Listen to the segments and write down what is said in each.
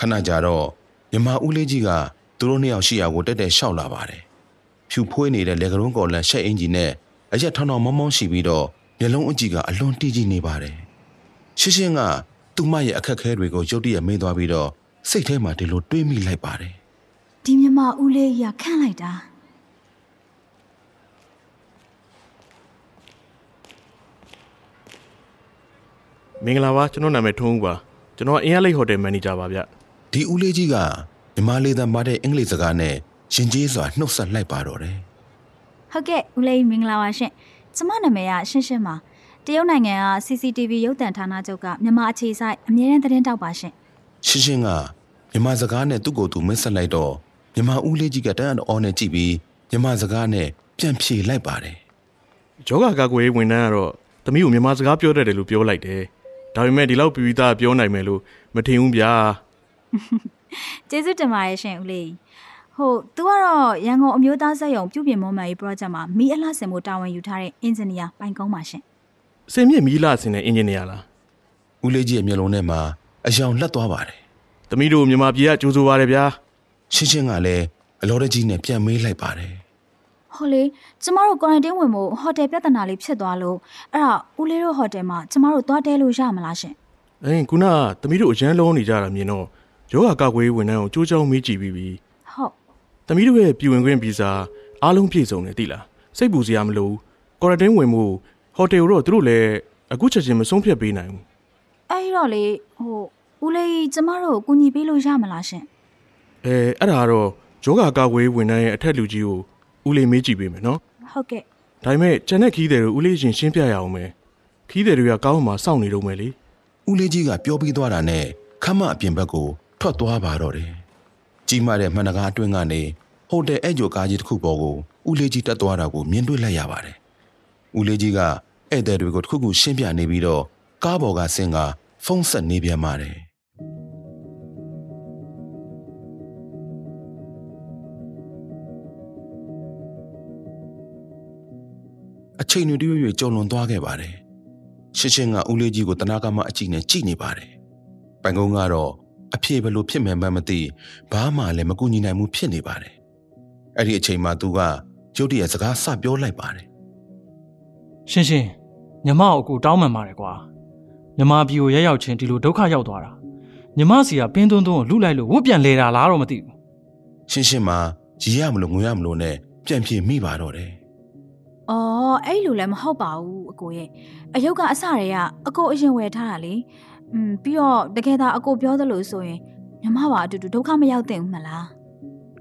ခဏကြာတော့မြမဦးလေးကြီးကသူတို့နှစ်ယောက်ရှိရာကိုတက်တက်ရှောက်လာပါတယ်ဖြူဖွေးနေတဲ့လေကရုံးကော်လန်ရှက်အင်ဂျီနဲ့အရက်ထောင်ထောင်မောင်းမောင်းရှိပြီးတော့မျက်လုံးအကြည့်ကအလွန်တီးကြည့်နေပါတယ်ရှင်းရှင်းကသူမရဲ့အခက်အခဲတွေကိုရုတ်တရက်မေးသွားပြီးတော့စိတ်ထဲမှာဒီလိုတွေးမိလိုက်ပါတယ်ဒီမြမဦးလေးရခန့်လိုက်တာမင်္ဂလာပါကျွန်တော်နာမည်ထွန်းဦးပါကျွန်တော်အင်းရလိတ်ဟိုတယ်မန်နေဂျာပါဗျ ဒီဦးလေးကြီးကမြမလေးသားမတဲ့အင်္ဂလိပ်စကားနဲ့ရှင်ကျေးစွာနှုတ်ဆက်လိုက်ပါတော့တယ်ဟုတ်ကဲ့ဦးလေးမင်္ဂလာပါရှင်ကျမနာမည်ကရှင်းရှင်းပါတရုတ်နိုင်ငံက CCTV ရုပ်သံဌာနချုပ်ကမြန်မာအခြေစိုက်အမြဲတမ်းသတင်းတောက်ပါရှင်ရှင်းရှင်းကမြမစကားနဲ့သူ့ကိုယ်သူမဆက်လိုက်တော့မြမဦးလေးကြီးကတန်းအော်နဲ့ကြည့်ပြီးမြမစကားနဲ့ပြန်ဖြေလိုက်ပါတယ်ယောဂကာကွယ်ရေးဝန်ထမ်းကတော့သမီးကိုမြန်မာစကားပြောတတ်တယ်လို့ပြောလိုက်တယ်ဒါပေမဲ့ဒီလောက်ပြီးပြီးသားပြောနိုင်မယ်လို့မထင်ဘူးဗျာ ကျေးဇူးတင်ပါတယ်ရှင်ဦးလေးဟုတ်သူကတော့ရန်ကုန်အမျိုးသားစက်ရုံပြုပြင်မောမှန်ရေး project မှာမီးအလှဆင်မှုတာဝန်ယူထားတဲ့အင်ဂျင်နီယာပိုင်ကုန်းပါရှင်စင်မြင့်မီးလာစင်တဲ့အင်ဂျင်နီယာလားဦးလေးကြီးရဲ့မျက်လုံးထဲမှာအယောင်လက်သွားပါတယ်သမီးတို့မြန်မာပြည်ကကြိုးဆိုပါတယ်ဗျာရှင်းရှင်းကလည်းအလော်တကြီးနဲ့ပြန်မေးလိုက်ပါတယ်ဟုတ်လေကျမတို့ quarantine ဝင်ဖို့ဟိုတယ်ပြဿနာလေးဖြစ်သွားလို့အဲ့ဒါဦးလေးတို့ဟိုတယ်မှာကျမတို့သွားတဲလို့ရမလားရှင်အင်းခုနကသမီးတို့အရန်လုံးနေကြတာမြင်တော့ ယောဂကာကွယ်ရေးဝန်ထမ်းကိုကြိုးချောင်းမေးကြည့်ပြီးပြီဟုတ်သမီးတို့ရဲ့ပြည်ဝင်ခွင့်ဗီဇာအားလုံးပြည့်စုံတယ်သိလားစိတ်ပူစရာမလိုဘူးကွာရန်တင်းဝင်မှုဟိုတယ်ကိုတော့သူတို့လည်းအခုချက်ချင်းမဆုံးဖြတ်ပေးနိုင်ဘူးအဲ့ဒီတော့လေဟိုဦးလေးကျမတို့ကိုကူညီပေးလို့ရမလားရှင်အဲအဲ့ဒါကတော့ယောဂကာကွယ်ရေးဝန်ထမ်းရဲ့အထက်လူကြီးကိုဦးလေးမေးကြည့်ပေးမယ်နော်ဟုတ်ကဲ့ဒါပေမဲ့ကျန်တဲ့ခီးတယ်တို့ဦးလေးရှင်ရှင်းပြရအောင်မယ်ခီးတယ်တွေကကောင်းမှစောင့်နေတော့မယ်လေဦးလေးကြီးကပြောပြီးသွားတာနဲ့ခမအပြင်ဘက်ကို ထွက်သွားပါတော့တယ်ကြီးမားတဲ့မှန်တကားအတွင်းကနေဟိုတယ်အဲ့ဂျိုကားကြီးတစ်ခုပေါ်ကိုဦးလေးကြီးတက်သွားတာကိုမြင်တွေ့လိုက်ရပါတယ်ဦးလေးကြီးကဧည့်သည်တွေကိုတစ်ခုခုရှင်းပြနေပြီးတော့ကားပေါ်ကဆင်းကဖုန်းဆက်နေပြန်ပါတယ်အချိန်တွေတရွေ့ရွေ့ကြုံလွန်သွားခဲ့ပါတယ်ရှင်းရှင်းကဦးလေးကြီးကိုတနာကမအကြည့်နဲ့ကြည့်နေပါတယ်ပိုင်ကုန်းကတော့ အဖြေဘယ်လိုဖြစ်မယ်မှန်းမသိဘာမှလည်းမကူညီနိုင်မှုဖြစ်နေပါတယ်အဲ့ဒီအချိန်မှာသူကရုတ်တရက်စကားစပြောလိုက်ပါတယ်ရှင်းရှင်းညီမကိုအကူတောင်းမှန်ပါတယ်ကွာညီမပြည်ကိုရက်ရောက်ချင်းဒီလိုဒုက္ခရောက်သွားတာညီမစီကပင်းသွန်းသွန်းကိုလူလိုက်လို့ဝတ်ပြန်လဲတာလားတော့မသိဘူးရှင်းရှင်းမှာရီရမလို့ငွေရမလို့နဲ့ပြန်ပြေမိပါတော့တယ်အော်အဲ့လိုလည်းမဟုတ်ပါဘူးအကိုရဲ့အယုတ်ကအစတွေကအကိုအရင်ဝယ်ထားတာလေ อืมပြီးတော့တကယ်သာအကိုပြောသလိုဆိုရင်ညီမပါအတူတူဒုက္ခမရောက်သင့်ဘူးမလား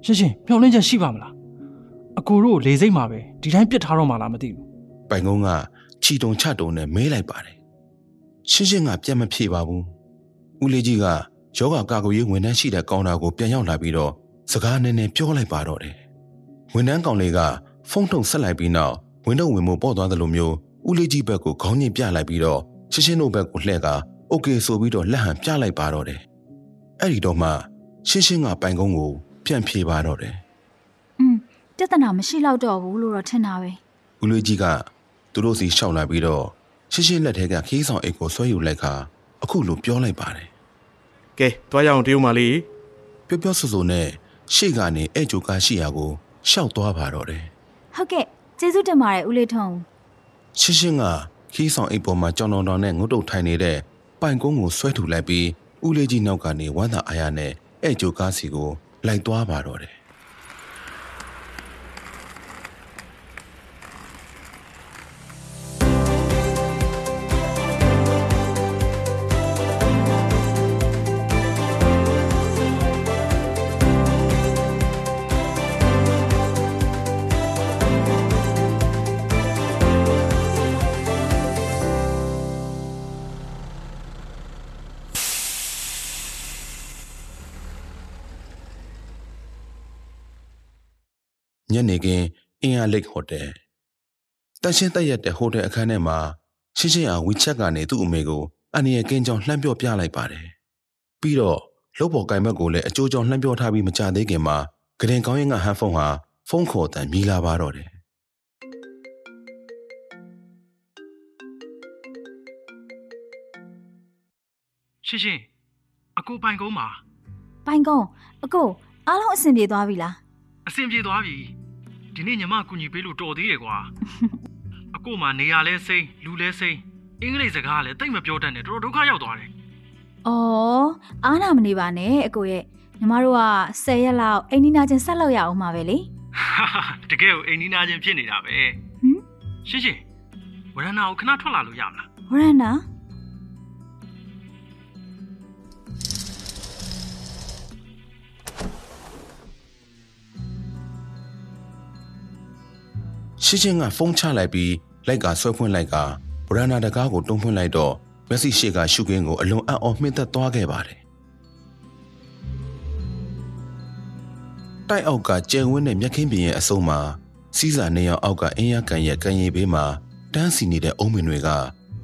ရှင်းရှင်းမျှော်လင့်ချက်ရှိပါမလားအကူတို့လေစိတ်မှာပဲဒီတိုင်းပြစ်ထားတော့မှလားမသိဘူးပိုင်ကုန်းကချီတုံချတုံနဲ့မဲလိုက်ပါတယ်ရှင်းရှင်းကပြန်မဖြေပါဘူးဦးလေးကြီးကယောဂကာကွယ်ရေးဝန်ထမ်းရှိတဲ့ကောင်တာကိုပြန်ရောက်လာပြီးတော့စကားနည်းနည်းပြောလိုက်ပါတော့တယ်ဝန်ထမ်းကောင်လေးကဖုန်းထုံဆက်လိုက်ပြီးနောက်ဝန်တော့ဝင်မို့ပေါ့သွားတယ်လို့မျိုးဦးလေးကြီးဘက်ကိုခေါင်းညင်ပြလိုက်ပြီးတော့ရှင်းရှင်းတို့ဘက်ကိုလှည့်က ။ "Okay" ဆိုပြီးတော့လက်ဟန်ပြလိုက်ပါတော့တယ်။အဲ့ဒီတော့မှရှင်းရှင်းကပိုင်ကုန်းကို ပြန်ဖြေပါတော့တယ်။อืมပြဿနာမရှိတော့တော့ဘူးလို့တော့ထင်တာပဲ။ဦးလွေးကြီးကသူတို့စီရှောက်လာပြီးတော့ရှင်းရှင်းလက်ထဲကခီးဆောင်အိတ်ကိုဆွဲယူလိုက်ခါအခုလိုပြောလိုက်ပါတယ်။ကဲတွားရအောင်တေးဦးမလေး။ပြောပြောဆိုဆိုနဲ့ရှေ့ကနေအဲ့ဂျိုကာရှိရာကိုရှောက်သွားပါတော့တယ်။ဟုတ်ကဲ့ကျေးဇူးတင်ပါတယ်ဦးလေးထုံ။ရှင်းရှင်းကခီးဆောင်အိတ်ပေါ်မှာကြောင်တော်တော်နဲ့ငုတ်တုတ်ထိုင်နေတဲ့ ပိုင်ကုန်းကိုဆွဲထူလိုက်ပြီးဦးလေးကြီးနောက်ကနေဝမ်းသာအားရနဲ့အဲ့ဂျိုကားစီကိုလိုက်သွားပါတော့တယ် ညနေခင်းအင်အားလိတ်ဟိုတယ်တန်ရှင်းတက်ရက်တဲ့ဟိုတယ်အခန်းထဲမှာရှင်းရှင်းအောင်ဝီချက်ကနေသူ့အမေကိုအန်နီရဲ့ကင်းကြောင်လှမ်းပြောပြလိုက်ပါတယ်ပြီးတော့လုတ်ပေါ်ကင်ဘက်ကိုလည်းအကျိုးကြောင့်လှမ်းပြောထားပြီးမကြသေးခင်မှာဂရင်ကောင်းရင်ကဟန်ဖုန်းဟာဖုန်းခေါ်တန်မြည်လာပါတော့တယ်ရှင်းရှင်းအကူပိုင်ကုန်းမှာပိုင်ကုန်းအကိုအားလုံးအဆင်ပြေသွားပြီလား အဆင်ပြေသွားပြီဒီနေ့ညီမကူညီပေးလို့တော်သေးတယ်ကွာအကိုမှနေရာလဲစိမ့်လူလဲစိမ့်အင်္ဂလိပ်စကားကလည်းတိတ်မပြောတတ်နဲ့တော်တော်ဒုက္ခရောက်သွားတယ်အော်အားနာမနေပါနဲ့အကိုရဲ့ညီမတို့က10ရက်လောက်အိမ်နီးနာချင်းဆက်လုပ်ရအောင်ပါပဲလေတကယ်ကိုအိမ်နီးနာချင်းဖြစ်နေတာပဲဟမ်ရှင်းရှင်းဝရဏကိုခဏထွက်လာလို့ရမလားဝရန် ရှင်းရှင်းကဖုန်းချလိုက်ပြီးလိုက်ကဆွဲဖွင့်လိုက်ကဗရန်နာတကားကိုတွန်းဖွင့်လိုက်တော့မက်ဆီရှေကရှုခင်းကိုအလွန်အံ့ဩမှင့်သက်သွားခဲ့ပါတယ်တိုက်အောက်ကကျယ်ဝန်းတဲ့မြက်ခင်းပြင်ရဲ့အစုံမှာစီးစာနေရောင်အောက်ကအင်းရကန်ရဲ့ကန်ရည်ဘေးမှာတန်းစီနေတဲ့အုံးမင်တွေက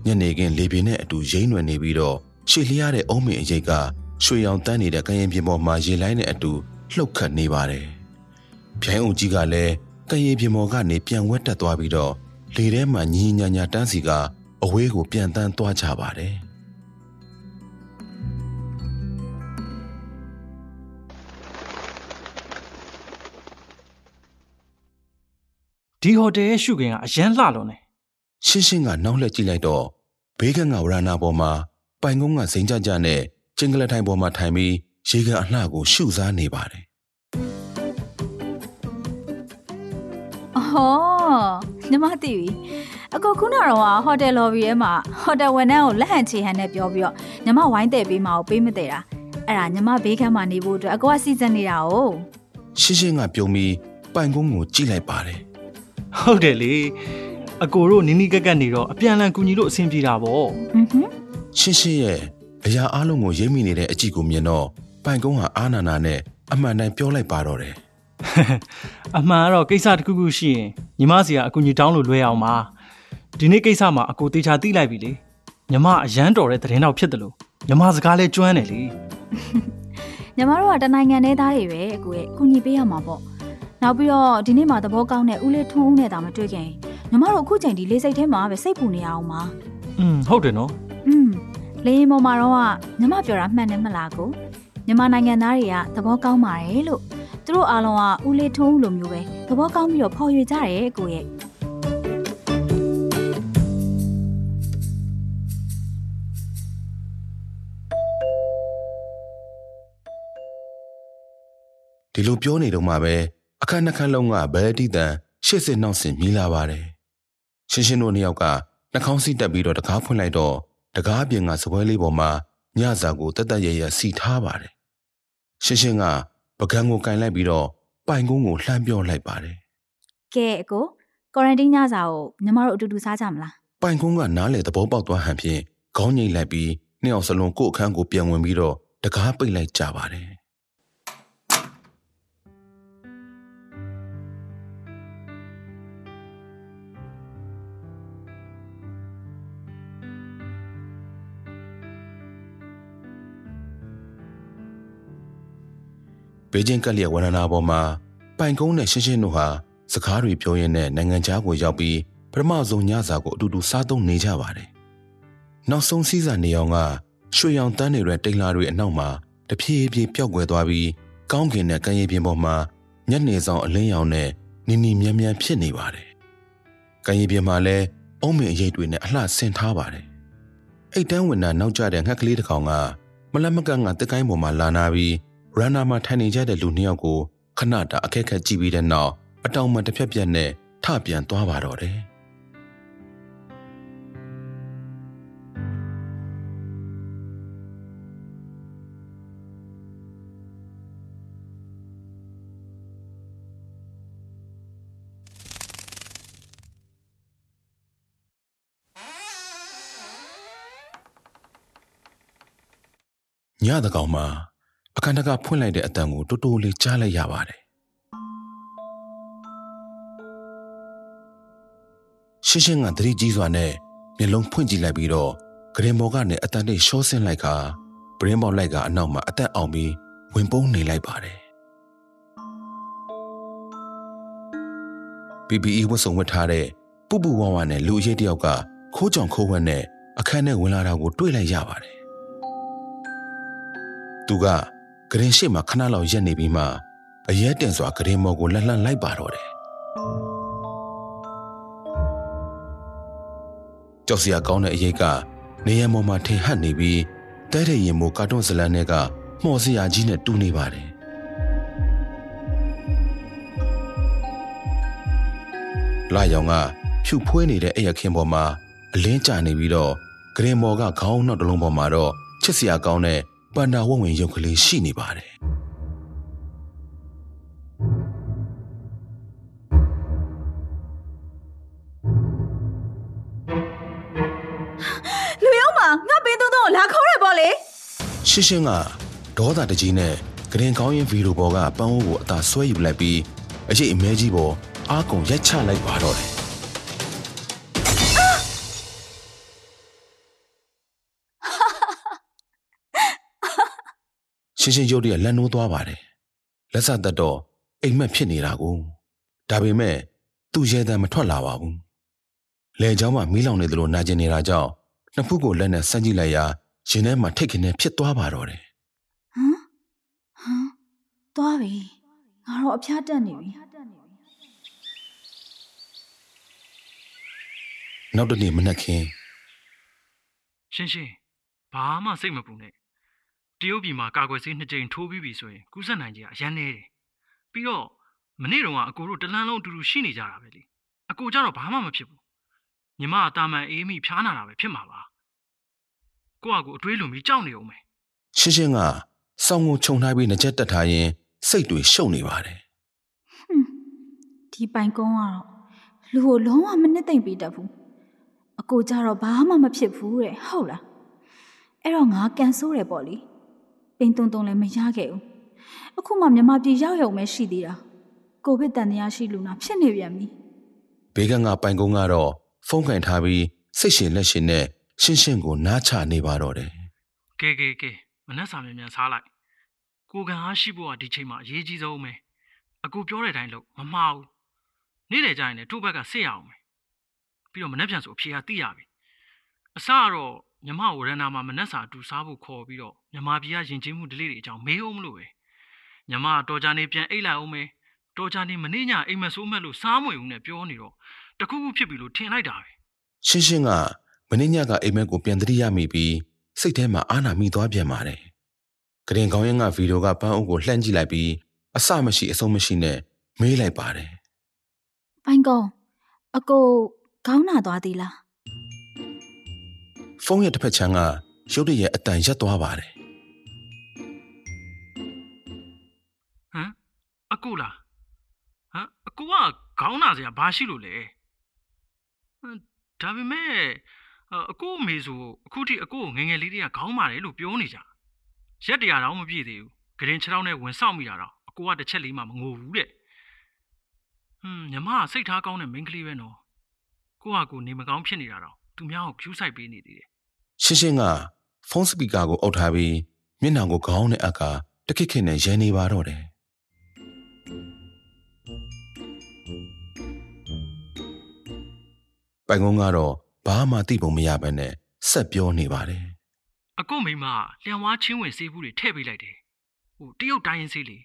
ညနေခင်းလေပြင်းနဲ့အတူရိမ့်နွယ်နေပြီးတော့ရှေ့လျားတဲ့အုံးမင်အရိပ်ကရွှေရောင်တန်းနေတဲ့ကန်ရင်ပြင်ပေါ်မှာရေလိုင်းနဲ့အတူလှုပ်ခတ်နေပါတယ်။ဗျိုင်းအုံကြီးကလည်း ကန်ရင်ပြင်ပေါ်ကနေပြန်ဝက်တက်သွားပြီးတော့လေထဲမှာညီညီညာညာတန်းစီကအဝေးကိုပြန်တန်းသွားကြပါတယ်။ဒီဟိုတယ်ရဲ့ရှုခင်ကအရန်လှလွန်တယ်ရှင်းရှင်းကနောက်လှည့်ကြည့်လိုက်တော့ဘေးကငါဝရဏပေါ်မှာပိုင်ကုန်းကစိန်ကြကြနဲ့ကျင်းကလထိုင်ပေါ်မှာထိုင်ပြီးရေကန်အလှကိုရှုစားနေပါတယ် အော်ညီမသိပြီအကိုခုနကတော့ဟိုတယ်လော်ဘီထဲမှာဟိုတယ်ဝန်ထမ်းကိုလက်ဟန်ချေဟန်နဲ့ပြောပြီးတော့ညီမဝိုင်းတဲ့ပေးမှာကိုပေးမတဲ့တာအဲ့ဒါညီမဘေးခန်းမှာနေဖို့အတွက်အကိုကစီစဉ်နေတာ哦 ရှင်းရှင်းကပြုံးပြီးပိုင်ကုန်းကိုကြည့်လိုက်ပါတယ် ဟုတ်တယ်လေအကိုတို့နီးနီးကက်ကက်နေတော့အပြန်အလှန်ကူညီလို့အဆင်ပြေတာပေါ့ อือဟွန်း ရှင်းရှင်းရဲ့အရာအလုံးကိုရိပ်မိနေတဲ့အကြည့်ကိုမြင်တော့ပိုင်ကုန်းဟာအာနာနာနဲ့အမှန်တိုင်းပြောလိုက်ပါတော့တယ် အမှန်ကတော့ကိစ္စတစ်ခုခုရှိရင်ညီမစီကအကူညီတောင်းလို့လွဲအောင်ပါဒီနေ့ကိစ္စမှာအကိုတေချာသိလိုက်ပြီလေညီမအရန်တော်တဲ့သတင်းတော့ဖြစ်တယ်လို့ညီမစကားလဲကျွမ်းတယ်လေ ညီမတို့ကတနိုင်ငံသေးသားတွေပဲအကိုရဲ့ကုညီပေးရမှာပေါ့နောက်ပြီးတော့ဒီနေ့မှသဘောကောင်းတဲ့ဦးလေးထွန်းဦးနဲ့တာမတွေ့ခင်ညီမတို့အခုချိန်ဒီလေးစိတ်ထဲမှာပဲစိတ်ပူနေရအောင်ပါ อืมဟုတ်တယ်နော် อืมလေရင်ပေါ်မှာတော့ကညီမပြောတာမှန်တယ်မလားကိုမြန်မာနိုင်ငံသားတွေကသဘောကောင်းပါတယ်လို့ သူတို့အားလုံးကဦးလေးထွန်းဦးလိုမျိုးပဲသဘောကောင်းပြီးတော့ဖော်ရွေကြတယ်ကိုရဲ့ဒီလိုပြောနေတော့မှပဲအခန်းနှစ်ခန်းလုံးကဘယ်တိတန်ရှစ်စစ်နှောက်ဆင်မြည်လာပါတယ်ရှင်းရှင်းတို့နှစ်ယောက်ကနှာခေါင်းစီးတက်ပြီးတော့တကားဖွင့်လိုက်တော့တကားပြင်ကစပွဲလေးပေါ်မှာညစာကိုတက်တက်ရရစီထားပါတယ်ရှင်းရှင်းက ပကံကိုကင်လိုက်ပြီးတော့ပိုင်ကုန်းကိုလှမ်းပြောလိုက်ပါတယ်ကဲအကိုကွာရန်တင်းညစာကိုညီမတို့အတူတူစားကြမလားပိုင်ကုန်းကနားလေသဘောပေါက်သွားဟန်ဖြင့်ခေါင်းငိမ့်လိုက်ပြီးနှစ်ယောက်စလုံးကိုယ့်အခန်းကိုပြန်ဝင်ပြီးတော့တကားပိတ်လိုက်ကြပါတယ် ဘေကျင်းကက်လျက်ဝန္ဒနာပေါ်မှာပိုင်ကုန်းနဲ့ရှင်းရှင်းတို့ဟာစကားတွေပြောရင်းနဲ့နိုင်ငံခြားကိုရောက်ပြီးပထမဆုံးညစာကိုအတူတူစားသုံးနေကြပါတယ်။နောက်ဆုံးစီးစာနေအောင်ကရွှေရောင်တန်းတွေရဲ့တိမ်လာတွေအနောက်မှာတဖြည်းဖြည်းပျောက်ကွယ်သွားပြီးကောင်းကင်နဲ့ကမ်းရည်ပြင်ပေါ်မှာညနေဆောင်အလင်းရောင်နဲ့နီနီမြန်းမြန်းဖြစ်နေပါတယ်။ကမ်းရည်ပြင်မှာလည်းအုံးမင်အရိပ်တွေနဲ့အလှဆင်ထားပါတယ်။အိတ်တန်းဝင်တာနောက်ကျတဲ့ငှက်ကလေးတစ်ကောင်ကမလတ်မကန့်ကတက်ကိုင်းပေါ်မှာလာနာပြီး ရန်နာမှာထိုင်နေကြတဲ့လူနှစ်ယောက်ကိုခဏတာအခက်ခက်ကြည့်ပြီးတဲ့နောက်အတောင်မှတစ်ဖြက်ပြက်နဲ့ထပြန်သွားပါတော့တယ်။ညတကောင်မှာ အခန်းတကဖွင့်လိုက်တဲ့အတန်ကိုတူတူလေးကြားလိုက်ရပါတယ်ရှင်းရှင်းကသတိကြီးစွာနဲ့မျက်လုံးဖွင့်ကြည့်လိုက်ပြီးတော့ဂရင်ဘော်ကနေအတန်လေးရှော့ဆင်းလိုက်ခါပရင်းပေါက်လိုက်ကအနောက်မှာအသက်အောင်ပြီးဝင်ပုန်းနေလိုက်ပါတယ် PPE ဝတ်စုံဝတ်ထားတဲ့ပူပူဝါဝါနဲ့လူအရေးတယောက်ကခိုးကြောင်ခိုးဝက်နဲ့အခန်းထဲဝင်လာတာကိုတွေ့လိုက်ရပါတယ်သူက ဂရင်ရှိမှခဏလောက်ရက်နေပြီးမှအရဲတင်စွာဂရင်မော်ကိုလှန်လှန်လိုက်ပါတော့တယ်ကြောက်စရာကောင်းတဲ့အရေးကနေရမော်မှာထင်ဟပ်နေပြီးတဲတဲ့ရင်မို့ကာတွန်းဇလန်တွေကမှော်စရာကြီးနဲ့တူနေပါတယ်လာရောင်ကဖြူဖွေးနေတဲ့အဲ့ရခင်ပေါ်မှာအလင်းကျနေပြီးတော့ဂရင်မော်ကခေါင်းနောက်တစ်လုံးပေါ်မှာတော့ချစ်စရာကောင်းတဲ့ ပန္နာဝဝင်ရုပ်ကလေးရှိနေပါတယ်။လူရောက်မှာငါပင်းသုံးသုံးကိုလာခေါ်ရပေါ့လေရှင်းရှင်းကဒေါသတကြီးနဲ့ဂရင်ကောင်းရင်ဗီဒီယိုပေါ်ကပန်းအိုးကိုအသာဆွဲယူလိုက်ပြီးအရေးအမဲကြီးပေါ်အားကုန်ရိုက်ချလိုက်ပါတော့တယ် ရှင်းရှင်းရုပ်တရက်လက်နိုးသွားပါတယ်လက်စသက်တော့အိမ်မက်ဖြစ်နေတာကိုဒါပေမဲ့သူ့ရဲတမ်းမထွက်လာပါဘူးလေเจ้าမှမီးလောင်နေသလိုနာကျင်နေတာကြောင့်နှစ်ဖူးကိုလက်နဲ့ဆန်းကြည့်လိုက်ရာရင်ထဲမှာထိတ်ခနဲ့ဖြစ်သွားပါတော့တယ် ဟမ်ဟမ်သွားပြီငါတော့အဖျားတက်နေပြီ နောက်တစ်နေ့မနက်ခင်း ရှင်းရှင်းဘာမှစိတ်မပူနဲ့တ ရုတ်ပြည်မှာကာကွယ်ဆေးနှစ်ကြိမ်ထိုးပြီးပြီဆိုရင်ကူးစက်နိုင်ကြီးကအရန်နေတယ်ပြီးတော့မနေ့တုန်းကအကိုတို့တလန်းလုံးအတူတူရှိနေကြတာပဲလေအကိုကြတော့ဘာမှမဖြစ်ဘူးညီမအတာမန်အေးမိဖျားနာတာပဲဖြစ်မှာပါကိုကကိုအတွေးလွန်ပြီးကြောက်နေအောင်မယ်ရှင်းရှင်းကစောင်းကိုခြုံထားပြီးနှစ်ချက်တက်ထားရင်စိတ်တွေရှုပ်နေပါတယ်ဟွန်းဒီပိုင်ကုန်းကတော့လူကိုလုံးဝမနစ်သိမ့်ပေးတတ်ဘူးအကိုကြတော့ဘာမှမဖြစ်ဘူးတဲ့ဟုတ်လားအဲ့တော့ငါကန်ဆိုးတယ်ပေါ့လေ ပင်းသုံးသုံးလည်းမရခဲ့ဘူးအခုမှမြမပြည်ရောက်ရုံပဲရှိသေးတာကိုဗစ်တန်တရားရှိလူနာဖြစ်နေပြန်ပြီဘေးကငါပိုင်ကုန်းကတော့ဖုန်းကင်ထားပြီးစိတ်ရှင်လက်ရှင်နဲ့ရှင်းရှင်းကိုနားချနေပါတော့တယ်ကဲကဲကဲမနှက်စာမြန်မြန်စားလိုက်ကိုကန်အားရှိဖို့ကဒီချိန်မှာအရေးကြီးဆုံးပဲအကိုပြောတဲ့အတိုင်းလုပ်မမှားဘူးနေ့လေကြရင်လည်းသူ့ဘက်ကစစ်ရအောင်မယ်ပြီးတော့မနှက်ပြန်ဆိုအဖြေကသိရပြီအစကတော့မြမကိုရန်နာမှာမနှက်စာအတူစားဖို့ခေါ်ပြီးတော့ မြမပြည်ကယဉ်ကျေးမှုဒလေးတွေအကြောင်းမေးအောင်မလို့ပဲမြမကတော်ကြနေပြန်အိတ်လိုက်အောင်မယ်တော်ကြနေမနေ့ညအိမ်မဆိုးမဲ့လို့စားမွေဦးနဲ့ပြောနေတော့တခုခုဖြစ်ပြီလို့ထင်လိုက်တာပဲရှင်းရှင်းကမင်းညကအိမ်မက်ကိုပြန်တတိရမိပြီးစိတ်ထဲမှာအာနာမိသွားပြန်ပါတယ်ဂရင်ကောင်းရင်ကဗီဒီယိုကပန်းအုပ်ကိုလှမ်းကြည့်လိုက်ပြီးအစမရှိအဆုံးမရှိနဲ့မေးလိုက်ပါတယ်ပိုင်ကုန်းအကိုခေါင်းနာသွားသေးလားဖုန်းရဲ့တစ်ဖက်ချမ်းကရုတ်တရက်အတန်ရက်သွားပါတယ် အကူလားဟမ်အကူကခေါင်းနာစရာဘာရှိလို့လဲဟမ်ဒါပေမဲ့အအကူအမေဆိုအခုထိအကူကိုငယ်ငယ်လေးတွေကခေါင်းမာတယ်လို့ပြောနေကြရက်တရာတော့မပြည့်သေးဘူးဂရင်ခြေထောက်နဲ့ဝင်ဆောက်မိတာတော့အကူကတစ်ချက်လေးမှမငိုဘူးတဲ့ဟွန်းညီမကစိတ်ထားကောင်းတဲ့မိန်းကလေးပဲနော်ကိုကကိုနေမကောင်းဖြစ်နေတာတော့သူများကိုကျူးဆိုင်ပေးနေသေးတယ်ရှင်းရှင်းကဖုန်းစပီကာကိုအုပ်ထားပြီးမျက်နှာကိုခေါင်းနဲ့အကာတခိခိနဲ့ရန်နေပါတော့တယ် ပိုင်ကုန်းကတော့ဘာမှသိပုံမရဘဲနဲ့ဆက်ပြောနေပါတယ်အကုတ်မိန်းမလျံဝါချင်းဝင်ဆေးဘူးတွေထည့်ပေးလိုက်တယ်။ဟိုတရုတ်တိုင်းရင်ဆေးလေ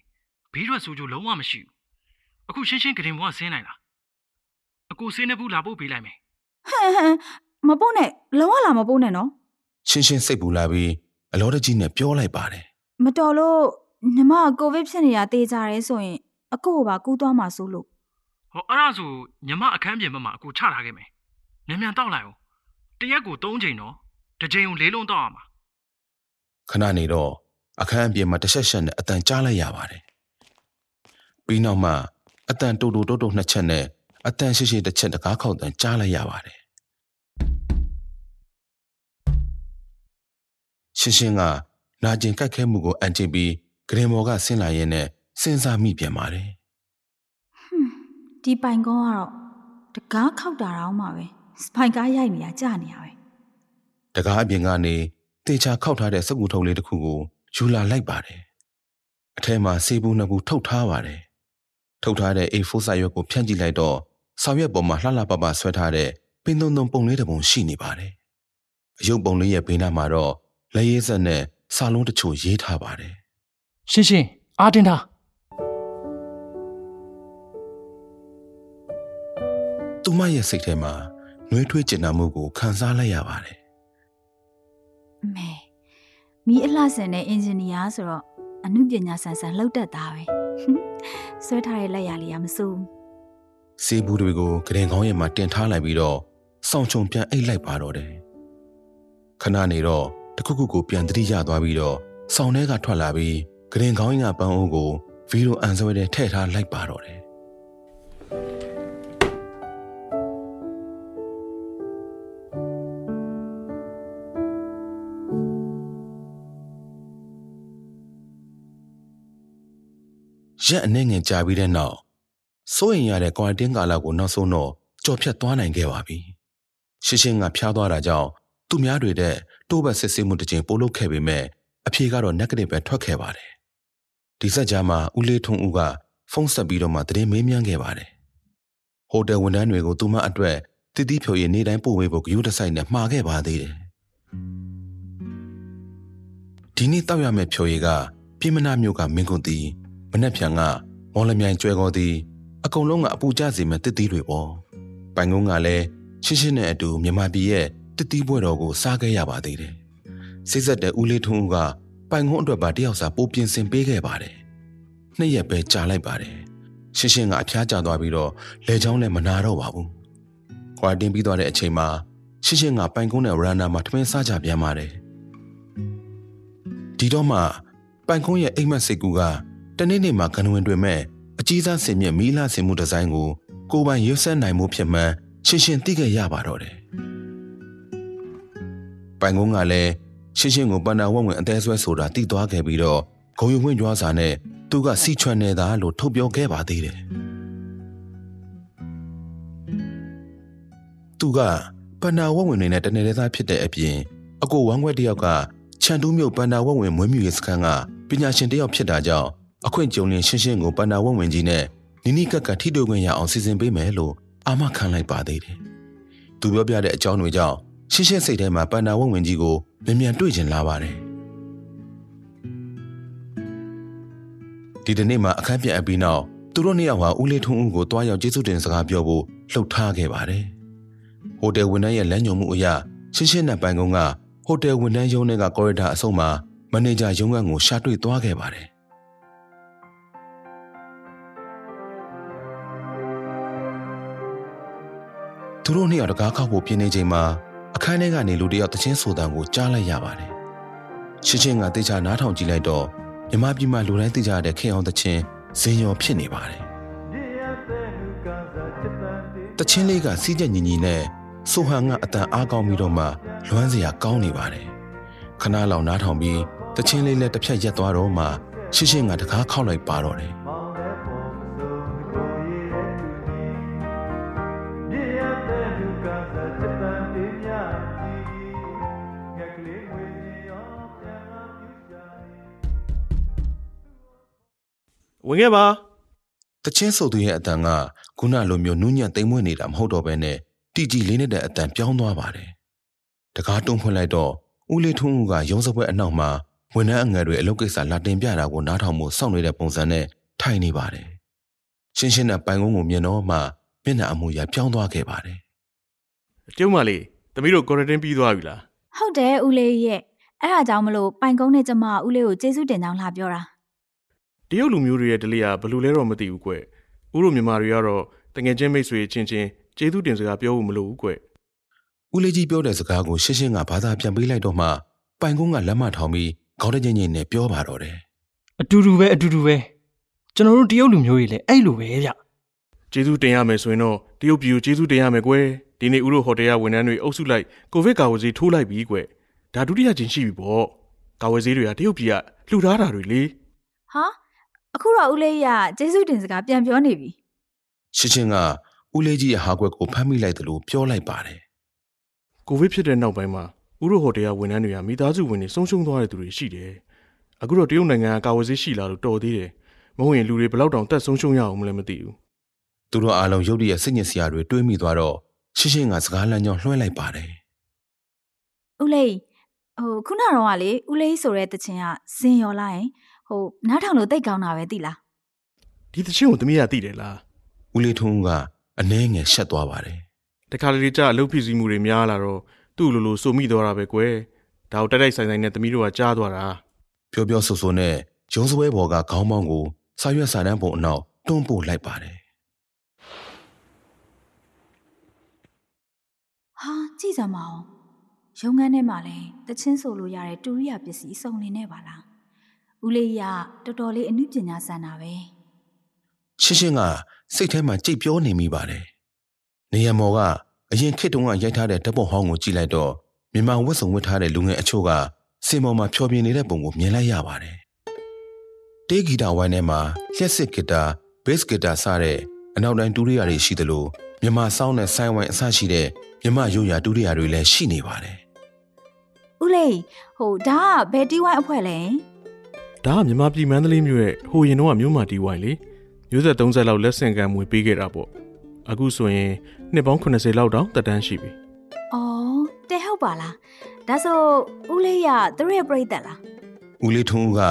ဘေးရွက်ဆိုကြလုံးဝမရှိဘူး။အခုရှင်းရှင်းဂရင်ဘွားဆင်းနိုင်လား။အကူဆေးနှစ်ဘူးလာပို့ပေးလိုက်မယ်ဟမ်ဟမ်မပို့နဲ့လုံးဝလာမပို့နဲ့နော်ရှင်းရှင်းစိတ်ပူလာပြီးအလောတကြီးနဲ့ပြောလိုက်ပါတယ်မတော်လို့ညီမကကိုဗစ်ဖြစ်နေတာတေးကြရဲဆိုရင် အကိုကိုပါကူးသွားမှာစိုးလို့။ဟောအဲ့ဒါဆိုညီမအခန်းပြင်ဘက်မှာအကူချထားခဲ့မယ်။မြန်မြန်တောက်လိုက်အောင်။တရက်ကို၃ချိန်တော့တစ်ချိန်ကို၄လုံးတောက်ရမှာခဏနေတော့အခန်းအပြင်မှာတဆက်ဆက်နဲ့အတန်ကြားလိုက်ရပါတယ်ပြီးနောက်မှအတန်တူတူတုတ်တုတ်နှစ်ချက်နဲ့အတန်ရှိရှိတစ်ချက်တကားခေါက်တန်ကြားလိုက်ရပါတယ်ရှင်းရှင်းကနာကျင်ကြိုက်ခဲမှုကိုအန်ကျင်ပြီးဂရင်မော်ကဆင်းလာရင်းနဲ့ စဉ်းစားမိပြန်ပါတယ်ဟွန်းဒီပိုင်ကုန်းကတော့တကားခောက်တာတော့မှပဲစပိုင်ကားရိုက်နေတာကြာနေရပဲတကားအပြင်ကနေတေချာခောက်ထားတဲ့စက်ကူထုံလေးတစ်ခုကိုယူလာလိုက်ပါတယ်အထဲမှာစေဘူးနှစ်ဘူးထုတ်ထားပါတယ်ထုတ်ထားတဲ့ A4 စာရွက်ကိုဖြန့်ကြည့်လိုက်တော့စာရွက်ပေါ်မှာလှလှပပဆွဲထားတဲ့ပင်သုံးသုံးပုံလေးတစ်ပုံရှိနေပါတယ်အယုတ်ပုံလေးရဲ့ဘေးနားမှာတော့လက်ရည်ဆက်နဲ့စာလုံးတချို့ရေးထားပါတယ်ရှင်းရှင်းအားတင်းထား သူမရဲ့စိတ်ထဲမှာနှွေးထွေးကျင်နာမှုကိုခံစားလိုက်ရပါတယ်အမေမီးအလှဆန်တဲ့အင်ဂျင်နီယာဆိုတော့အမှုပညာဆန်ဆန်လှုပ်တတ်တာပဲဆွဲထားတဲ့လက်ရလေးကမစိုးဘူးစေဘူးတွေကိုကရင်ကောင်းရဲ့မှာတင်ထားလိုက်ပြီးတော့စောင့်ချုံပြန်အိတ်လိုက်ပါတော့တယ်ခဏနေတော့တစ်ခုခုကိုပြန်တတိရသွားပြီးတော့စောင်းထဲကထွက်လာပြီးကရင်ကောင်းရင်ကပန်းအိုးကိုဗီဒီယိုအန်ဆွဲတဲ့ထည့်ထားလိုက်ပါတော့တယ် ရက်အနှဲငယ်ကြာပြီးတဲ့နောက်စိုးရင်ရတဲ့ကွာတင်းကာလကိုနောက်ဆုံးတော့ကြော်ဖြတ်သွားနိုင်ခဲ့ပါပြီ။ရှင်းရှင်းကဖျားသွားတာကြောင့်သူများတွေတဲ့တိုးဘက်စစ်ဆေးမှုတစ်ချိန်ပို့လုပ်ခဲ့ပေမဲ့အဖြေကတော့ negative ပဲထွက်ခဲ့ပါတယ်။ဒီဆက်ကြားမှာဦးလေးထုံဦးကဖုန်းဆက်ပြီးတော့မှတရင်မေးမြန်းခဲ့ပါတယ်။ဟိုတယ်ဝန်ထမ်းတွေကိုသူမအတွက်တတိဖြိုရည်နေတိုင်းပို့ဝေဖို့ဂရုတစိုက်နဲ့မှာခဲ့ပါသေးတယ်။ဒီနေ့တောက်ရမယ့်ဖြိုရည်ကပြည်မနာမျိုးကမင်းကုန်တီ မနှက်ဖြန်ကမော်လမြိုင်ကျွဲကောတီအကုန်လုံးကအပူကျစေမဲ့တစ်သီးတွေပေါ့ပိုင်ကုန်းကလည်းရှင်းရှင်းနဲ့အတူမြန်မာပြည်ရဲ့တစ်သီးပွဲတော်ကိုစားခဲ့ရပါသေးတယ်စိတ်ဆက်တဲ့ဦးလေးထွန်းဦးကပိုင်ကုန်းအတွက်ပါတယောက်စာပိုးပြင်ဆင်ပေးခဲ့ပါတယ်နှစ်ရက်ပဲကြာလိုက်ပါတယ်ရှင်းရှင်းကအဖျားကျသွားပြီးတော့လေချောင်းလည်းမနာတော့ပါဘူးခွာတင်ပြီးသွားတဲ့အချိန်မှာရှင်းရှင်းကပိုင်ကုန်းနဲ့ဝရနာမှာထမင်းစားကြပြန်ပါတယ်ဒီတော့မှပိုင်ကုန်းရဲ့အိမ်မက်စိတ်ကူက တနေ့နေ့မှာကနဝင်တွင်မဲ့အကြီးစားစင်မြင့်မီးလာစင်မှုဒီဇိုင်းကိုကိုယ်ပိုင်ရွတ်ဆက်နိုင်မှုဖြစ်မှန်းရှင်းရှင်းသိခဲ့ရပါတော့တယ်။ပိုင်ကုန်းကလည်းရှင်းရှင်းကိုပန္နာဝက်ဝင်အသေးဆွဲဆိုတာသိသွားခဲ့ပြီးတော့ဂုံယူခွင့်ကြွားစာနဲ့သူကစီချွန်နေတာလို့ထုတ်ပြောခဲ့ပါသေးတယ်။သူကပန္နာဝက်ဝင်တွေနဲ့တနေသေးသားဖြစ်တဲ့အပြင်အကိုဝမ်းခွက်တယောက်ကချန်တူးမြို့ပန္နာဝက်ဝင်မွေးမြူရေးစခန်းကပညာရှင်တယောက်ဖြစ်တာကြောင့် အခွင့်ကြုံလင်ရှင်းရှင်းကိုပန္နာဝက်ဝင်ကြီးနဲ့နီနီကက်ကက်ထိတွေ့ခွင့်ရအောင်စီစဉ်ပေးမယ်လို့အာမခံလိုက်ပါသေးတယ်။သူပြောပြတဲ့အကြောင်းတွေကြောင့်ရှင်းရှင်းစိတ်ထဲမှာပန္နာဝက်ဝင်ကြီးကိုမြန်မြန်တွေ့ကျင်လာပါတယ်။ဒီတနေ့မှာအခန်းပြန်အပြီးနောက်သူတို့နှစ်ယောက်ဟာဦးလေးထွန်းဦးကိုတွားရောက်ကျေးဇူးတင်စကားပြောဖို့လှုပ်ထားခဲ့ပါတယ်။ဟိုတယ်ဝန်ထမ်းရဲ့လမ်းညွှန်မှုအရရှင်းရှင်းနဲ့ပိုင်ကုန်းကဟိုတယ်ဝန်ထမ်းရုံးထဲကကော်ရီဒါအဆုံးမှာမန်နေဂျာရုံးခန်းကိုရှာတွေ့သွားခဲ့ပါတယ်။ သူတို့နှစ်ယောက်တကားခောက်ဖို့ပြင်းနေချိန်မှာအခန်းထဲကနေလူတစ်ယောက်တချင်းဆိုတန်ကိုကြားလိုက်ရပါတယ်။ရှင်းရှင်းကတေချာနားထောင်ကြည့်လိုက်တော့မြမပြည်မှာလူတိုင်းသိကြတဲ့ခင်အောင်တချင်းဇင်ရောဖြစ်နေပါတယ်။တချင်းလေးကစီးကြညီညီနဲ့ဆိုဟန်ကအတန်အားကောင်းပြီးတော့မှလွမ်းစရာကောင်းနေပါတယ်။ခဏလောက်နားထောင်ပြီးတချင်းလေးလည်းတစ်ဖြတ်ရက်သွားတော့မှရှင်းရှင်းကတကားခောက်လိုက်ပါတော့တယ်။ ဝင်ခဲ့ပါတချင်းဆိုသူရဲ့အတန်ကခုနလိုမျိုးနူးညံ့သိမ်မွေ့နေတာမဟုတ်တော့ဘဲနဲ့တီကြီးလေးနဲ့တဲ့အတန်ပြောင်းသွားပါတယ်။တကားတွန်းဖွင့်လိုက်တော့ဦးလေးထွန်းဦးကရုံးစပွဲအနောက်မှာဝန်ထမ်းအငယ်တွေအလုပ်ကိစ္စလာတင်ပြတာကိုနားထောင်မှုစောင့်နေတဲ့ပုံစံနဲ့ထိုင်နေပါတယ်။ရှင်းရှင်းနဲ့ပိုင်ကုန်းကိုမြင်တော့မှမျက်နှာအမူအရာပြောင်းသွားခဲ့ပါတယ်ကျုံမလေးသမီးတို့ကွာရတင်းပြီးသွားပြီလားဟုတ်တယ်ဦးလေးရဲ့အဲ့ဒါကြောင့်မလို့ပိုင်ကုန်းနဲ့ကျမဦးလေးကိုကျေးဇူးတင်ကြောင်းလာပြောတာ တရုတ်လူမျိုးတွေရဲ့ဒလိကဘယ်လိုလဲတော့မသိဘူးကွဥတို့မြန်မာတွေကတော့တငယ်ချင်းမိတ်ဆွေချင်းချင်းကျေးဇူးတင်စကားပြောဖို့မလိုဘူးကွ။ဦးလေးကြီးပြောတဲ့စကားကိုရှင်းရှင်းကဘာသာပြန်ပေးလိုက်တော့မှပိုင်ကုန်းကလက်မထောင်ပြီးခေါင်းတကျင်းချင်းနဲ့ပြောပါတော့တယ်အတူတူပဲအတူတူပဲကျွန်တော်တို့တရုတ်လူမျိုးတွေလည်းအဲ့လိုပဲဗျကျေးဇူးတင်ရမယ်ဆိုရင်တော့တရုတ်ပြည်ကိုကျေးဇူးတင်ရမယ်ကွယ်ဒီနေ့ဥတို့ဟိုတယ်ကဝန်ထမ်းတွေအုပ်စုလိုက်ကိုဗစ်ကာဝေးဆေးထိုးလိုက်ပြီကွဒါဒုတိယကျင်းရှိပြီပေါ့ကာဝေးဆေးတွေကတရုတ်ပြည်ကလှူထားတာတွေလေဟာ အခုတော့ဦးလေးရကျေးဇူးတင်စကားပြန်ပြောနေပြီ။ရှင်းရှင်းကဦးလေးကြီးရဲ့ဟာကွက်ကိုဖမ်းမိလိုက်တယ်လို့ပြောလိုက်ပါတယ်ကိုဗစ်ဖြစ်တဲ့နောက်ပိုင်းမှာဥတို့ဟိုတယ်ကဝန်ထမ်းတွေကမိသားစုဝင်တွေဆုံးရှုံးသွားတဲ့သူတွေရှိတယ်အခုတော့တရုတ်နိုင်ငံကကာဝေးဆေးရှိလာလို့တော်သေးတယ်မဟုတ်ရင်လူတွေဘယ်လောက်တောင်တက်ဆုံးရှုံးရအောင်မလဲမသိဘူး။သူတို့အားလုံးရုတ်တရက်စိတ်ညစ်စရာတွေတွေးမိသွားတော့ရှင်းရှင်းကစကားလမ်းကြောင်းလွှဲလိုက်ပါတယ်ဦးလေးဟိုခုနကတော့ကလေဦးလေးဆိုတဲ့တခြင်းကဇင်ရော်လာရင် ဟဟိုနားထောင်လို့တိတ်ကောင်းတာပဲသိလားဒီသချင်းကိုသမီးကသိတယ်လားဦးလေးထွန်းဦးကအနှဲငယ်ရှက်သွားပါတယ်တခါတလေကြာအလုပ်ဖြစ်စည်းမှုတွေများလာတော့သူ့လိုလိုစုံမိသွားတာပဲကွယ်ဒါကိုတိုက်တိုက်ဆိုင်ဆိုင်နဲ့သမီးတို့ကကြားသွားတာပြောပြောဆိုဆိုနဲ့ရုံးစပွဲပေါ်ကခေါင်းပေါင်းကိုစာရွက်စာတမ်းပုံအနောက်တွန်းပို့လိုက်ပါတယ်ဟာကြည့်စမ်းမအောင်ရုံငန်းထဲမှာလဲတချင်းဆိုလို့ရတဲ့တူရိယာပစ္စည်းစုံလင်နေပါလား ဦးလေးရတော်တော်လေးအမှုပညာစံတာပဲရှင်းရှင်းကစိတ်ထဲမှာကြိတ်ပြောနေမိပါတယ်နေရမော်ကအရင်ခေတ်တုန်းကရိုက်ထားတဲ့ဓာတ်ပုံဟောင်းကိုကြည့်လိုက်တော့မြန်မာဝတ်စုံဝတ်ထားတဲ့လူငယ်အချို့ကစင်ပေါ်မှာဖြောပြနေတဲ့ပုံကိုမြင်လိုက်ရပါတယ်တေးဂီတာဝိုင်းထဲမှာလျှက်စစ်ဂီတာဘေ့စ်ဂီတာစတဲ့အနောက်တိုင်းတူရိယာတွေရှိသလိုမြန်မာဆောင်းနဲ့ဆိုင်းဝိုင်းအစရှိတဲ့မြန်မာရိုးရာတူရိယာတွေလည်းရှိနေပါတယ်ဦးလေးဟိုဒါကဘယ်တီဝိုင်းအဖွဲ့လဲ ဒါကမြန်မာပြည်မန္တလေးမြို့ရဲ့ဟိုရင်တော့မြို့မာတီဝိုင်လေမျိုးဆက်30လောက်လက်ဆင့်ကမ်းမွေပေးခဲ့တာပေါ့အခုဆိုရင်နှစ်ပေါင်း80လောက်တောင်တက်တန်းရှိပြီအော်တဲ့ဟုတ်ပါလားဒါဆိုဦးလေးရသူတို့ရဲ့ပြိသက်လားဦးလေးထွန်းဦးကဓာ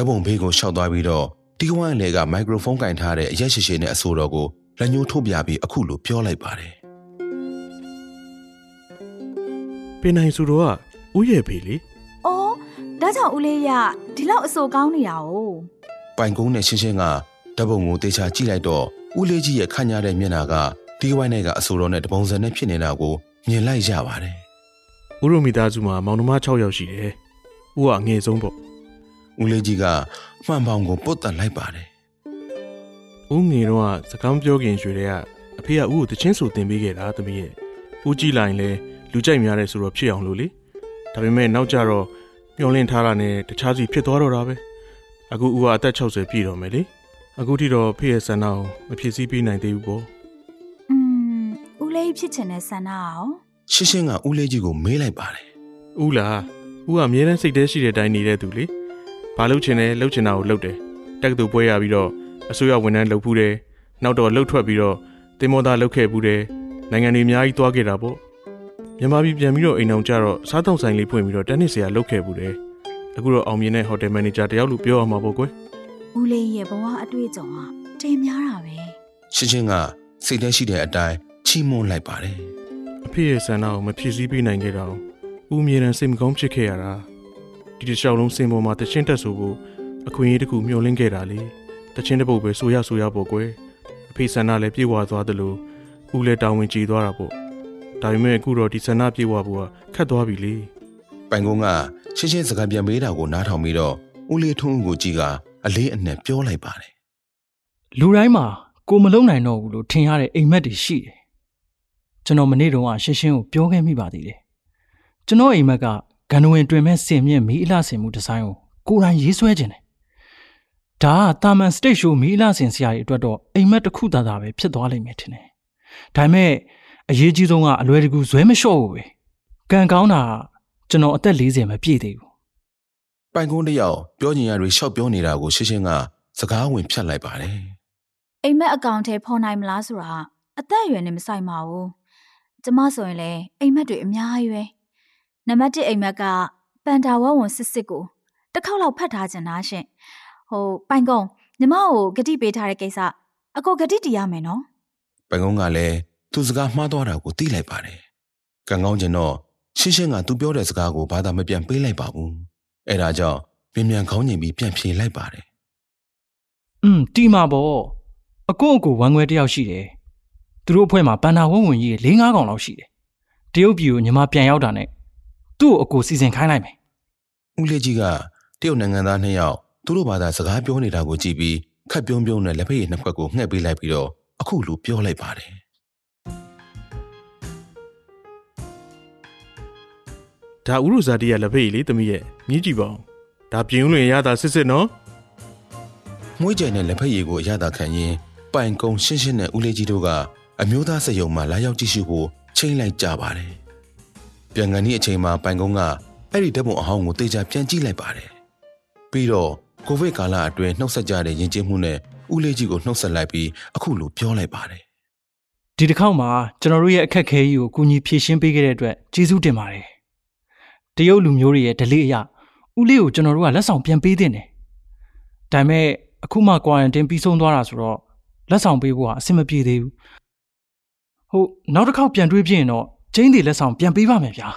တ်ပုံဘေးကိုရှောက်သွားပြီးတော့တီဝိုင်းလေကမိုက်ခရိုဖုန်းကင်ထားတဲ့အရက်ရှိရှိနဲ့အဆိုတော်ကိုလက်ညှိုးထုတ်ပြပြီးအခုလိုပြောလိုက်ပါတယ်ပင်နိုင်စုတော်ကဥရဲ့ဖေလေအော် ဒါကြောင့်ဦးလေးရဒီလောက်အဆိုကောင်းနေတာ哦ပိုင်ကုန်းနဲ့ရှင်းရှင်းကဓာတ်ပုံကိုတေချာကြည့်လိုက်တော့ဦးလေးကြီးရဲ့ခန့်ညားတဲ့မျက်နှာကတီဝိုင်းနဲ့ကအဆိုတော်နဲ့တပုံစံနဲ့ဖြစ်နေတာကိုမြင်လိုက်ရပါတယ်ဥရုမိသားစုမှာမောင်နှမ6ယောက်ရှိတယ်ဥကအငယ်ဆုံးပေါ့ဦးလေးကြီးကမှန်ပေါင်ကိုပုတ်တက်လိုက်ပါတယ်ဥငယ်တော့ကစကားမပြောခင်ရွှေတွေကအဖေကဥကိုတချင်းဆိုတင်ပေးခဲ့တာသမီးရဲ့ဥကြည့်လိုက်ရင်လဲလူကြိုက်များတယ်ဆိုတော့ဖြစ်အောင်လို့လေဒါပေမဲ့နောက်ကြတော့ မျောလင့်ထားတာနဲ့တခြားစီဖြစ်သွားတော့တာပဲအခုဥကအသက်60ပြည့်တော့မယ်လေအခုထိတော့ဖေရဲ့ဆန္ဒကိုမဖြစ်စည်းပေးနိုင်သေးဘူးပေါ့อืมဦးလေးဖြစ်ချင်တဲ့ဆန္ဒရောရှင်းရှင်းကဦးလေးကြီးကိုမေးလိုက်ပါတယ်ဥလားဥကအမြဲတမ်းစိတ်ထဲရှိတဲ့အတိုင်းနေတဲ့သူလေဘာလုပ်ချင်လဲလုပ်ချင်တာကိုလုပ်တယ်တက်ကတူပွဲရပြီးတော့အစိုးရဝန်ထမ်းလုပ်ဖူးတယ်နောက်တော့လှုပ်ထွက်ပြီးတော့တင်မောသားလုပ်ခဲ့ဘူးတယ်နိုင်ငံတွေအများကြီးသွားခဲ့တာပေါ့ မြန်မာပြည်ပြန်ပြီးတော့အိမ်အောင်ကြတော့စားတောင်ဆိုင်လေးဖွင့်ပြီးတော့တက်နစ်ဆရာလုပ်ခဲ့ဘူးတယ်အခုတော့အောင်မြင်တဲ့ဟိုတယ်မန်နေဂျာတယောက်လို့ပြောရမှာပေါ့ကွယ်ဦးလေးရဲ့ဘဝအတွေ့အကြုံကတင်များတာပဲရှင်းရှင်းကစိတ်ထဲရှိတဲ့အတိုင်းချီးမွမ်းလိုက်ပါတယ်အဖေရဲ့ဆန္ဒကိုမဖြစ်စည်းပေးနိုင်ခဲ့တာကိုဦးမြေရန်စိတ်မကောင်းဖြစ်ခဲ့ရတာဒီတစ်လျှောက်လုံးစင်ပေါ်မှာတချင်းတက်ဆိုဖို့အခွင့်အရေးတစ်ခုမျှော်လင့်ခဲ့တာလေတချင်းတစ်ပုတ်ပဲဆိုရဆိုရပေါ့ကွယ်အဖေဆန္ဒလည်းပြေဝသွားသလိုဦးလည်းတောင်းဝင်ကြည်သွားတာပေါ့ ဒါပေမဲ့အခုတော့ဒီဆန္ဒပြေဝဖို့ကခက်သွားပြီလေပိုင်ကုန်းကရှင်းရှင်းစကားပြန်မေးတာကိုနားထောင်ပြီးတော့ဦးလေးထွန်းဦးကိုကြည့်ကအလေးအနက်ပြောလိုက်ပါတယ်လူတိုင်းမှာကိုမလုံနိုင်တော့ဘူးလို့ထင်ရတဲ့အိမ်မက်တွေရှိတယ်ကျွန်တော်မနေ့တုန်းကရှင်းရှင်းကိုပြောခဲ့မိပါသေးတယ်ကျွန်တော်အိမ်မက်ကဂန်နဝင်တွင်မဲ့စင်မြင့်မီးအလှဆင်မှုဒီဇိုင်းကိုကိုယ်တိုင်ရေးဆွဲခြင်းတယ်ဒါကတာမန်စတိတ်ရှိုးမီးအလှဆင်ဆရာတွေအတွက်တော့အိမ်မက်တစ်ခုသာသာပဲဖြစ်သွားလိမ့်မယ်ထင်တယ်ဒါပေမဲ့ အရေးကြီးဆုံးကအလွယ်တကူဇွဲမလျှော့ဘူးပဲကံကောင်းတာကကျွန်တော်အသက်40မပြည့်သေးဘူးပိုင်ကုန်းတစ်ယောက်ပြောညင်ရတွေရှောက်ပြောနေတာကိုရှင်းရှင်းကစကားဝင်ဖြတ်လိုက်ပါတယ်အိမ်မက်အကောင့်ထဲဖော်နိုင်မလားဆိုတာအသက်အရွယ်နဲ့မဆိုင်ပါဘူးကျမဆိုရင်လည်းအိမ်မက်တွေအများကြီးပဲနံပါတ်1အိမ်မက်ကပန်တာဝဝန်စစ်စစ်ကိုတစ်ခေါက်လောက်ဖတ်ထားချင်တာရှင်ဟိုပိုင်ကုန်းညီမကိုဂတိပေးထားတဲ့ကိစ္စအကိုဂတိတီးရမယ်နော်ပိုင်ကုန်းကလည်း သူစကားမှားသွားတာကိုသိလိုက်ပါတယ်ကံကောင်းကျင်တော့ရှင်းရှင်းကသူပြောတဲ့စကားကိုဘာသာမပြန်ပေးလိုက်ပါဘူးအဲဒါကြောင့်မြန်မြန်ခေါင်းညင်ပြီးပြန်ဖြေလိုက်ပါတယ် อืมတီမာပေါ့အကိုအကိုဝမ်းခွဲတယောက်ရှိတယ်သူတို့အဖွဲ့မှာပန်နာဝုံဝင်ကြီး၄၅កောင်လောက်ရှိတယ်တရုတ်ပြည်ကိုညီမပြန်ရောက်တာနဲ့သူ့ကိုအကိုစီစဉ်ခိုင်းလိုက်မယ် ဦးလေးကြီးကတရုတ်နိုင်ငံသားနှစ်ယောက်သူတို့ဘာသာစကားပြောနေတာကိုကြည့်ပြီးခက်ပြုံးပြုံးနဲ့လက်ဖက်ရည်နှစ်ခွက်ကိုငှက်ပေးလိုက်ပြီးတော့အခုလိုပြောလိုက်ပါတယ် ဒါဥရုဇာတိရလက်ဖေးလေသမီးရဲ့မြည်ကြည့်ပါဦးဒါပြင်းဦးလွင်ရတာစစ်စစ်နော်မွေးကြိမ်နဲ့လက်ဖက်ရည်ကိုအရသာခံရင်းပိုင်ကုန်းရှင်းရှင်းနဲ့ဦးလေးကြီးတို့ကအမျိုးသားစက်ယုံမှာလာရောက်ကြည့်ရှုဖို့ချိန်လိုက်ကြပါတယ်ပြန်ကန်ဒီအချိန်မှာပိုင်ကုန်းကအဲ့ဒီဓာတ်ပုံအဟောင်းကိုတေချာပြန်ကြည့်လိုက်ပါတယ်ပြီးတော့ကိုဗစ်ကာလအတွင်းနှုတ်ဆက်ကြတဲ့ယဉ်ကျေးမှုနဲ့ဦးလေးကြီးကိုနှုတ်ဆက်လိုက်ပြီးအခုလိုပြောလိုက်ပါတယ်ဒီတစ်ခေါက်မှာကျွန်တော်တို့ရဲ့အခက်အခဲကြီးကိုကူညီဖြေရှင်းပေးခဲ့တဲ့အတွက်ကျေးဇူးတင်ပါတယ် တရုတ်လူမျိုးတွေရဲ့ဓလေ့အရဦးလေးကိုကျွန်တော်တို့ကလက်ဆောင်ပြန်ပေးတင်တယ်ဒါပေမဲ့အခုမှ quarantine ပြီးဆုံးသွားတာဆိုတော့လက်ဆောင်ပေးဖို့ဟာအဆင်မပြေသေးဘူးဟုတ်နောက်တစ်ခေါက်ပြန်တွေ့ပြရင်တော့ကျင်းတွေလက်ဆောင်ပြန်ပေးပါမယ်ဗျာ